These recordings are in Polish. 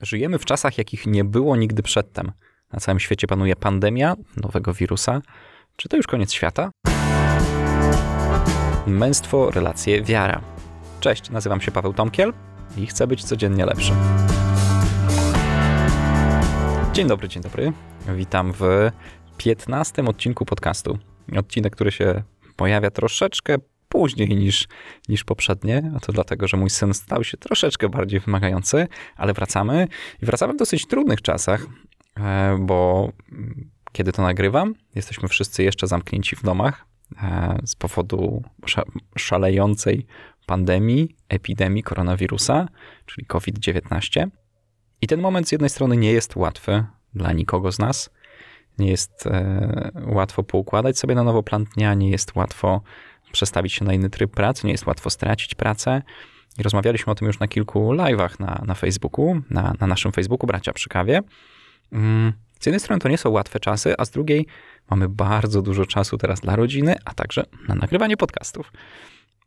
Żyjemy w czasach, jakich nie było nigdy przedtem. Na całym świecie panuje pandemia nowego wirusa. Czy to już koniec świata? Męstwo, relacje, wiara. Cześć, nazywam się Paweł Tomkiel i chcę być codziennie lepszy. Dzień dobry, dzień dobry. Witam w 15 odcinku podcastu. Odcinek, który się pojawia troszeczkę później niż, niż poprzednie, a to dlatego, że mój syn stał się troszeczkę bardziej wymagający, ale wracamy i wracamy w dosyć trudnych czasach, e, bo kiedy to nagrywam, jesteśmy wszyscy jeszcze zamknięci w domach e, z powodu szalejącej pandemii, epidemii koronawirusa, czyli COVID-19. I ten moment z jednej strony nie jest łatwy dla nikogo z nas. Nie jest e, łatwo poukładać sobie na nowo plan dnia, nie jest łatwo przestawić się na inny tryb pracy, nie jest łatwo stracić pracę. I rozmawialiśmy o tym już na kilku live'ach na, na Facebooku, na, na naszym Facebooku Bracia przy kawie. Mm, z jednej strony to nie są łatwe czasy, a z drugiej mamy bardzo dużo czasu teraz dla rodziny, a także na nagrywanie podcastów.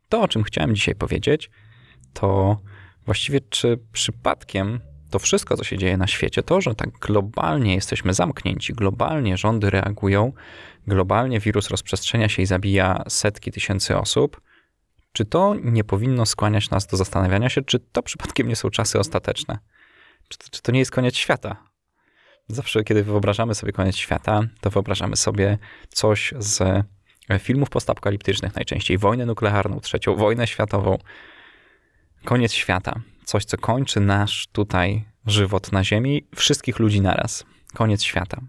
To, o czym chciałem dzisiaj powiedzieć, to właściwie czy przypadkiem to wszystko, co się dzieje na świecie, to, że tak globalnie jesteśmy zamknięci, globalnie rządy reagują, globalnie wirus rozprzestrzenia się i zabija setki tysięcy osób, czy to nie powinno skłaniać nas do zastanawiania się, czy to przypadkiem nie są czasy ostateczne? Czy to, czy to nie jest koniec świata? Zawsze, kiedy wyobrażamy sobie koniec świata, to wyobrażamy sobie coś z filmów postapokaliptycznych, najczęściej wojnę nuklearną, trzecią wojnę światową, koniec świata coś, co kończy nasz tutaj żywot na ziemi, wszystkich ludzi naraz. Koniec świata.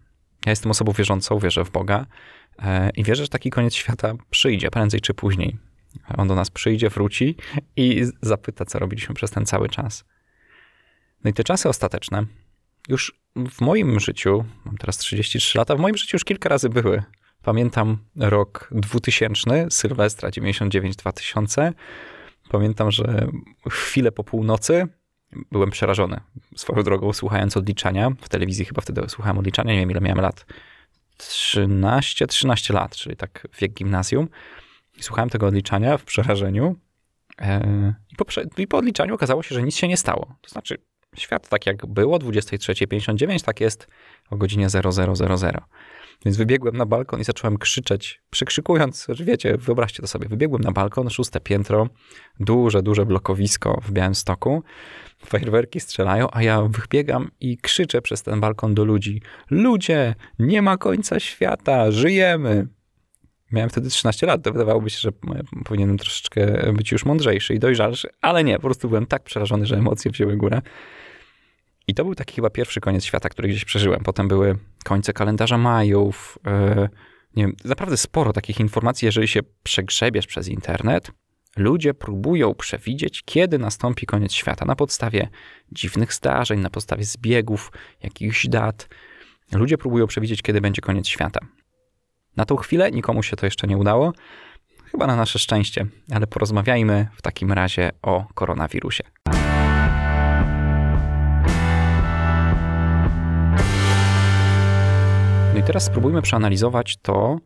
Ja jestem osobą wierzącą, wierzę w Boga e, i wierzę, że taki koniec świata przyjdzie prędzej czy później. On do nas przyjdzie, wróci i zapyta, co robiliśmy przez ten cały czas. No i te czasy ostateczne już w moim życiu, mam teraz 33 lata, w moim życiu już kilka razy były. Pamiętam rok 2000, Sylwestra 99-2000, Pamiętam, że chwilę po północy byłem przerażony swoją drogą, słuchając odliczania. W telewizji chyba wtedy słuchałem odliczania, nie wiem ile miałem lat. 13, 13 lat, czyli tak wiek gimnazjum. Słuchałem tego odliczania w przerażeniu. E, I po, I po odliczaniu okazało się, że nic się nie stało. To znaczy, świat tak jak było, 23.59, tak jest o godzinie 0000. Więc wybiegłem na balkon i zacząłem krzyczeć, przekrzykując, że wiecie, wyobraźcie to sobie, wybiegłem na balkon, szóste piętro, duże, duże blokowisko w Białymstoku, fajerwerki strzelają, a ja wybiegam i krzyczę przez ten balkon do ludzi, ludzie, nie ma końca świata, żyjemy. Miałem wtedy 13 lat, to wydawałoby się, że powinienem troszeczkę być już mądrzejszy i dojrzalszy, ale nie, po prostu byłem tak przerażony, że emocje wzięły górę. I to był taki chyba pierwszy koniec świata, który gdzieś przeżyłem. Potem były końce kalendarza majów. Yy, nie wiem, naprawdę sporo takich informacji, jeżeli się przegrzebiesz przez internet. Ludzie próbują przewidzieć, kiedy nastąpi koniec świata na podstawie dziwnych zdarzeń, na podstawie zbiegów, jakichś dat. Ludzie próbują przewidzieć, kiedy będzie koniec świata. Na tą chwilę nikomu się to jeszcze nie udało, chyba na nasze szczęście, ale porozmawiajmy w takim razie o koronawirusie. Teraz spróbujmy przeanalizować to,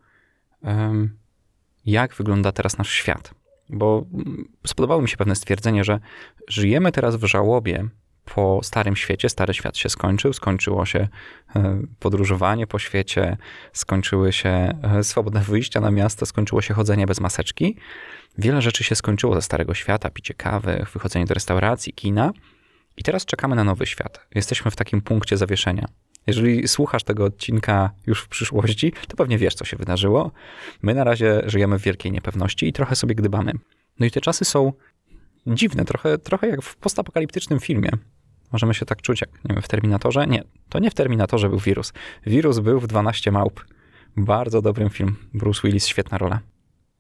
jak wygląda teraz nasz świat. Bo mm, spodobało mi się pewne stwierdzenie, że żyjemy teraz w żałobie po starym świecie. Stary świat się skończył, skończyło się e, podróżowanie po świecie, skończyły się e, swobodne wyjścia na miasto, skończyło się chodzenie bez maseczki. Wiele rzeczy się skończyło ze starego świata, picie kawy, wychodzenie do restauracji, kina. I teraz czekamy na nowy świat. Jesteśmy w takim punkcie zawieszenia. Jeżeli słuchasz tego odcinka już w przyszłości, to pewnie wiesz, co się wydarzyło. My na razie żyjemy w wielkiej niepewności i trochę sobie gdybamy. No i te czasy są dziwne, trochę, trochę jak w postapokaliptycznym filmie. Możemy się tak czuć, jak nie wiem, w Terminatorze. Nie, to nie w Terminatorze był wirus. Wirus był w 12 małp. Bardzo dobrym film. Bruce Willis, świetna rola.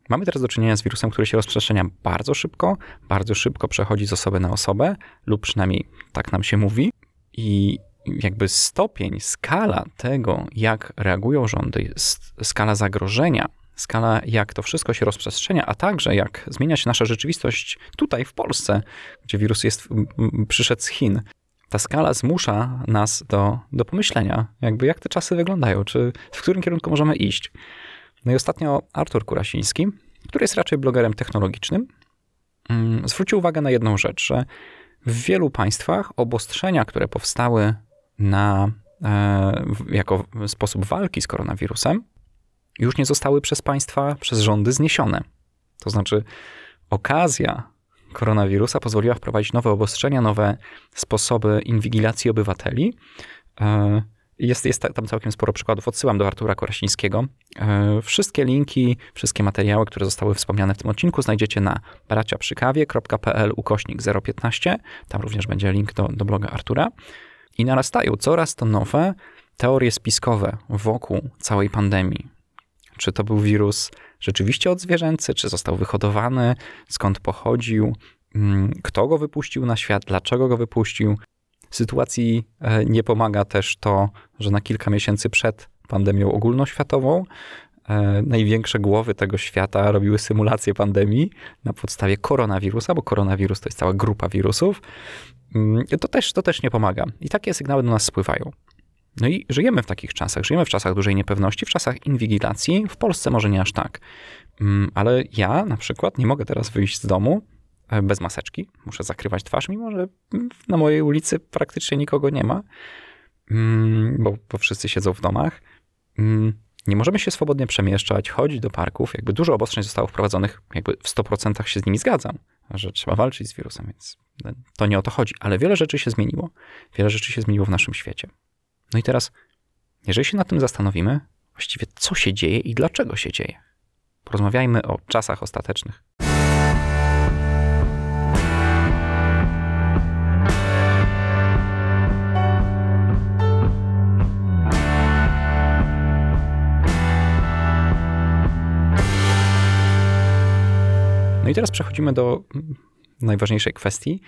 Mamy teraz do czynienia z wirusem, który się rozprzestrzenia bardzo szybko, bardzo szybko przechodzi z osoby na osobę, lub przynajmniej tak nam się mówi. I jakby stopień, skala tego, jak reagują rządy, skala zagrożenia, skala jak to wszystko się rozprzestrzenia, a także jak zmienia się nasza rzeczywistość tutaj w Polsce, gdzie wirus jest, przyszedł z Chin. Ta skala zmusza nas do, do pomyślenia, jakby jak te czasy wyglądają, czy w którym kierunku możemy iść. No i ostatnio Artur Kurasiński, który jest raczej blogerem technologicznym, mm, zwrócił uwagę na jedną rzecz, że w wielu państwach obostrzenia, które powstały na, e, jako sposób walki z koronawirusem, już nie zostały przez państwa, przez rządy zniesione. To znaczy, okazja koronawirusa pozwoliła wprowadzić nowe obostrzenia, nowe sposoby inwigilacji obywateli. E, jest, jest tam całkiem sporo przykładów. Odsyłam do Artura Korasińskiego. E, wszystkie linki, wszystkie materiały, które zostały wspomniane w tym odcinku znajdziecie na braciaprzykawie.pl ukośnik 015. Tam również będzie link do, do bloga Artura. I narastają coraz to nowe teorie spiskowe wokół całej pandemii. Czy to był wirus rzeczywiście odzwierzęcy, czy został wyhodowany, skąd pochodził, mm, kto go wypuścił na świat, dlaczego go wypuścił. Sytuacji e, nie pomaga też to, że na kilka miesięcy przed pandemią ogólnoświatową największe głowy tego świata robiły symulację pandemii na podstawie koronawirusa, bo koronawirus to jest cała grupa wirusów. Mm, to też, to też nie pomaga. I takie sygnały do nas spływają. No i żyjemy w takich czasach. Żyjemy w czasach dużej niepewności, w czasach inwigilacji. W Polsce może nie aż tak. Mm, ale ja na przykład nie mogę teraz wyjść z domu e, bez maseczki. Muszę zakrywać twarz, mimo że na mojej ulicy praktycznie nikogo nie ma, mm, bo, bo wszyscy siedzą w domach. Nie możemy się swobodnie przemieszczać, chodzić do parków. Jakby dużo obostrzeń zostało wprowadzonych, jakby w 100% się z nimi zgadzam, że trzeba walczyć z wirusem, więc to nie o to chodzi. Ale wiele rzeczy się zmieniło. Wiele rzeczy się zmieniło w naszym świecie. No i teraz, jeżeli się nad tym zastanowimy, właściwie co się dzieje i dlaczego się dzieje, porozmawiajmy o czasach ostatecznych. No i teraz przechodzimy do najważniejszej kwestii,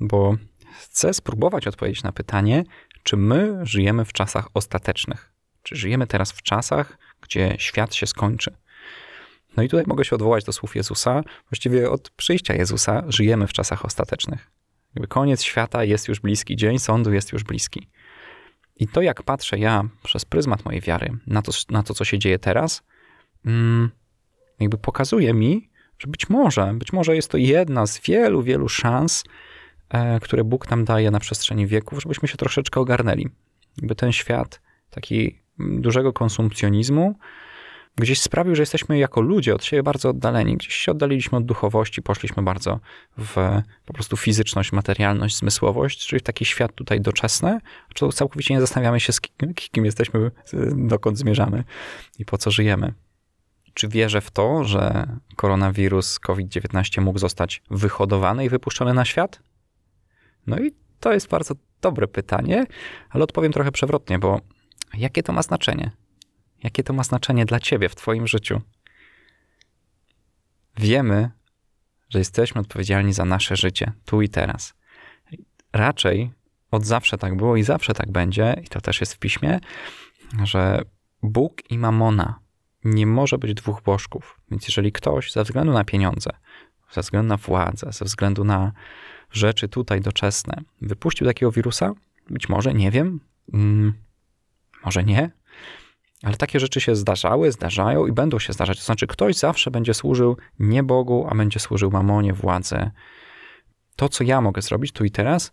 bo chcę spróbować odpowiedzieć na pytanie, czy my żyjemy w czasach ostatecznych? Czy żyjemy teraz w czasach, gdzie świat się skończy? No i tutaj mogę się odwołać do słów Jezusa. Właściwie od przyjścia Jezusa żyjemy w czasach ostatecznych. Jakby koniec świata jest już bliski, dzień sądu jest już bliski. I to, jak patrzę ja przez pryzmat mojej wiary na to, na to co się dzieje teraz, mm, jakby pokazuje mi, że być może, być może jest to jedna z wielu, wielu szans, E, które Bóg nam daje na przestrzeni wieków, żebyśmy się troszeczkę ogarnęli. Jakby ten świat taki dużego konsumpcjonizmu gdzieś sprawił, że jesteśmy jako ludzie od siebie bardzo oddaleni. Gdzieś się oddaliliśmy od duchowości, poszliśmy bardzo w po prostu fizyczność, materialność, zmysłowość, czyli w taki świat tutaj doczesny, całkowicie nie zastanawiamy się, z kim, kim jesteśmy, dokąd zmierzamy i po co żyjemy. Czy wierzę w to, że koronawirus COVID-19 mógł zostać wyhodowany i wypuszczony na świat? No i to jest bardzo dobre pytanie, ale odpowiem trochę przewrotnie, bo jakie to ma znaczenie? Jakie to ma znaczenie dla ciebie w twoim życiu? Wiemy, że jesteśmy odpowiedzialni za nasze życie, tu i teraz. Raczej od zawsze tak było i zawsze tak będzie, i to też jest w piśmie, że Bóg i mamona nie może być dwóch bożków. Więc jeżeli ktoś ze względu na pieniądze, ze względu na władzę, ze względu na rzeczy tutaj doczesne wypuścił takiego wirusa? Być może, nie wiem. Hmm, może nie. Ale takie rzeczy się zdarzały, zdarzają i będą się zdarzać. To znaczy, ktoś zawsze będzie służył nie Bogu, a będzie służył mamonie, władzy. To, co ja mogę zrobić tu i teraz,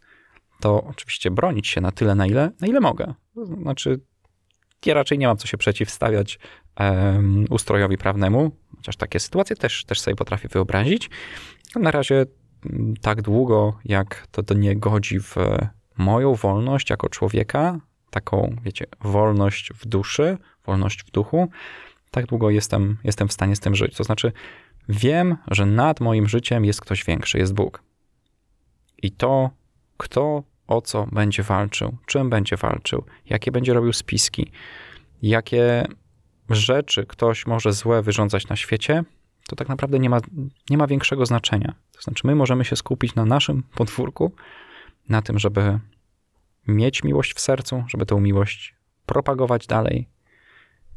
to oczywiście bronić się na tyle, na ile, na ile mogę. To znaczy, ja raczej nie mam co się przeciwstawiać um, ustrojowi prawnemu, chociaż takie sytuacje też, też sobie potrafię wyobrazić. Na razie tak długo, jak to, to nie godzi w moją wolność jako człowieka, taką, wiecie, wolność w duszy, wolność w duchu, tak długo jestem, jestem w stanie z tym żyć. To znaczy, wiem, że nad moim życiem jest ktoś większy, jest Bóg. I to, kto o co będzie walczył, czym będzie walczył, jakie będzie robił spiski, jakie rzeczy ktoś może złe wyrządzać na świecie, to tak naprawdę nie ma, nie ma większego znaczenia. To znaczy, my możemy się skupić na naszym podwórku, na tym, żeby mieć miłość w sercu, żeby tę miłość propagować dalej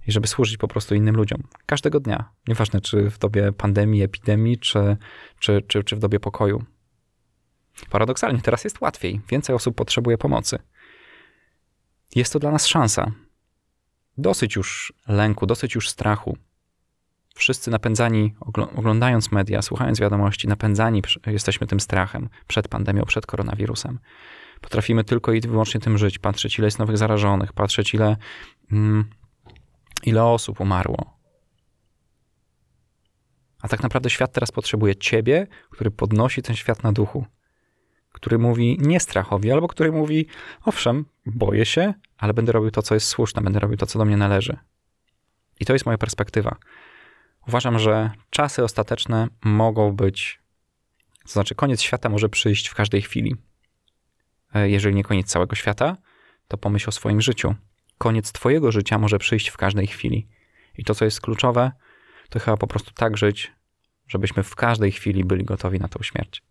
i żeby służyć po prostu innym ludziom. Każdego dnia. Nieważne, czy w dobie pandemii, epidemii, czy, czy, czy, czy w dobie pokoju. Paradoksalnie teraz jest łatwiej. Więcej osób potrzebuje pomocy. Jest to dla nas szansa. Dosyć już lęku, dosyć już strachu. wszyscy napędzani, oglądając media, słuchając wiadomości, napędzani jesteśmy tym strachem przed pandemią, przed koronawirusem. Potrafimy tylko i wyłącznie tym żyć, patrzeć, ile jest nowych zarażonych, patrzeć, ile, mm, ile osób umarło. A tak naprawdę świat teraz potrzebuje ciebie, który podnosi ten świat na duchu, który mówi nie strachowi, albo który mówi, owszem, boję się, ale będę robił to, co jest słuszne, będę robił to, co do mnie należy. I to jest moja perspektywa. Uważam, że czasy ostateczne mogą być, to znaczy koniec świata może przyjść w każdej chwili. E, jeżeli nie koniec całego świata, to pomyśl o swoim życiu. Koniec Twojego życia może przyjść w każdej chwili. I to, co jest kluczowe, to chyba po prostu tak żyć, żebyśmy w każdej chwili byli gotowi na tą śmierć.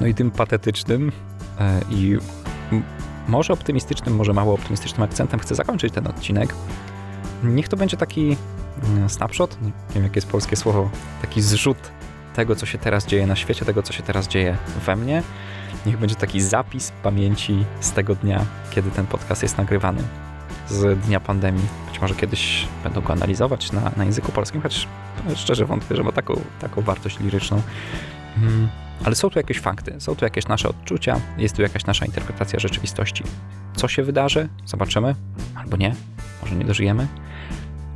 No i tym patetycznym e, i może optymistycznym, może mało optymistycznym akcentem chcę zakończyć ten odcinek. Niech to będzie taki mm, snapshot, nie wiem jakie jest polskie słowo, taki zrzut tego, co się teraz dzieje na świecie, tego, co się teraz dzieje we mnie. Niech będzie taki zapis pamięci z tego dnia, kiedy ten podcast jest nagrywany, z dnia pandemii. Być może kiedyś będą go analizować na, na języku polskim, choć szczerze wątpię, że ma taką, taką wartość liryczną. Hmm. Ale są tu jakieś fakty, są tu jakieś nasze odczucia, jest tu jakaś nasza interpretacja rzeczywistości. Co się wydarzy? Zobaczymy, albo nie, może nie dożyjemy.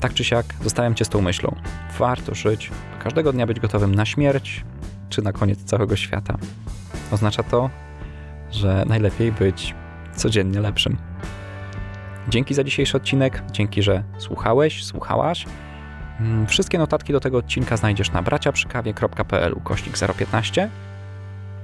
Tak czy siak, zostawiam Cię z tą myślą. Warto żyć, każdego dnia być gotowym na śmierć, czy na koniec całego świata. Oznacza to, że najlepiej być codziennie lepszym. Dzięki za dzisiejszy odcinek, dzięki, że słuchałeś, słuchałaś. Mm, wszystkie notatki do tego odcinka znajdziesz na braciaprzykawie.pl kośnik 015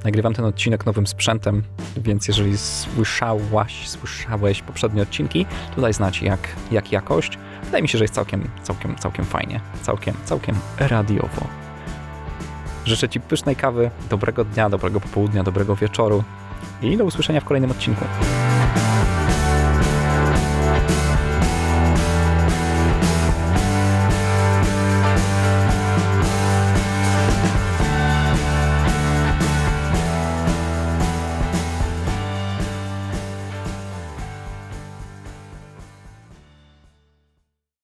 Nagrywam ten odcinek nowym sprzętem, więc jeżeli słyszałaś, słyszałeś poprzednie odcinki, to daj znać jak, jak jakość. Wydaje mi się, że jest całkiem, całkiem, całkiem fajnie, całkiem, całkiem radiowo. Życzę Ci pysznej kawy, dobrego dnia, dobrego popołudnia, dobrego wieczoru i do usłyszenia w kolejnym odcinku.